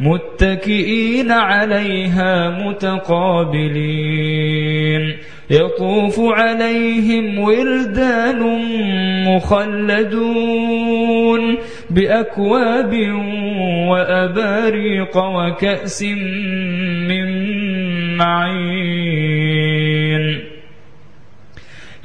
متكئين عليها متقابلين. يطوف عليهم ولدان مخلدون بأكواب وأباريق وكأس من معين.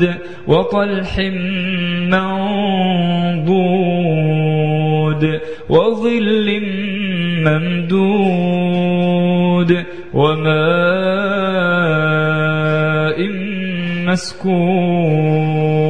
مخضود وطلح منضود وظل ممدود وماء مسكوب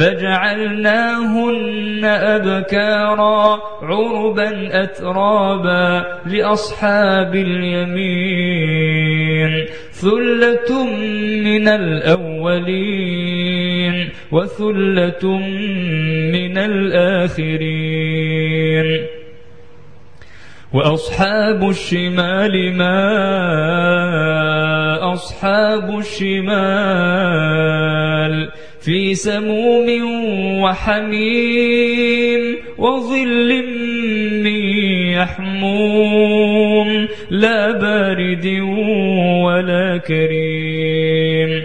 فجعلناهن أبكارا عربا أترابا لأصحاب اليمين ثلة من الأولين وثلة من الآخرين وأصحاب الشمال ما أصحاب الشمال في سموم وحميم وظل من يحموم لا بارد ولا كريم.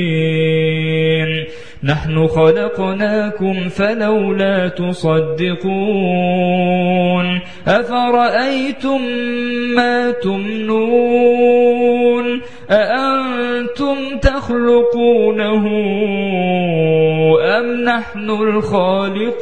نحن خلقناكم فلولا تصدقون أفرأيتم ما تمنون أأنتم تخلقونه أم نحن الخالقون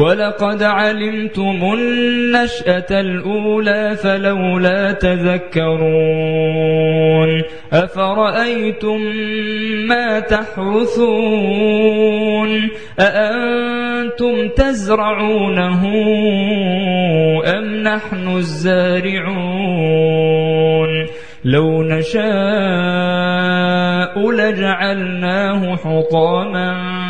ولقد علمتم النشأة الأولى فلولا تذكرون أفرأيتم ما تحرثون أأنتم تزرعونه أم نحن الزارعون لو نشاء لجعلناه حطاما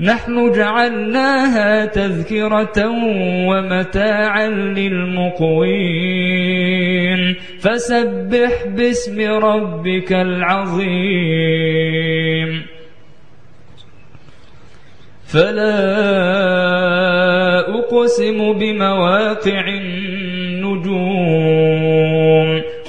نحن جعلناها تذكرة ومتاعا للمقوين. فسبح باسم ربك العظيم. فلا أقسم بمواقع النجوم.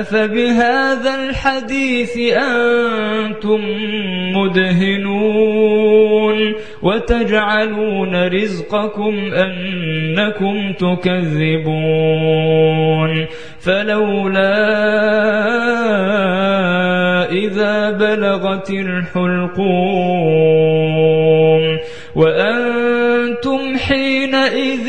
أفبهذا الحديث أنتم مدهنون وتجعلون رزقكم أنكم تكذبون فلولا إذا بلغت الحلقوم وأنتم حينئذ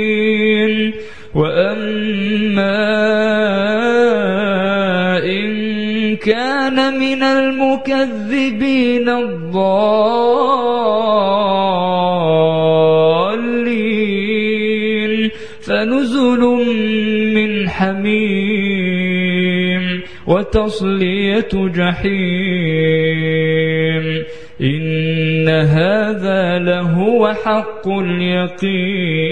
كان من المكذبين الضالين. فنزل من حميم وتصلية جحيم. إن هذا لهو حق اليقين.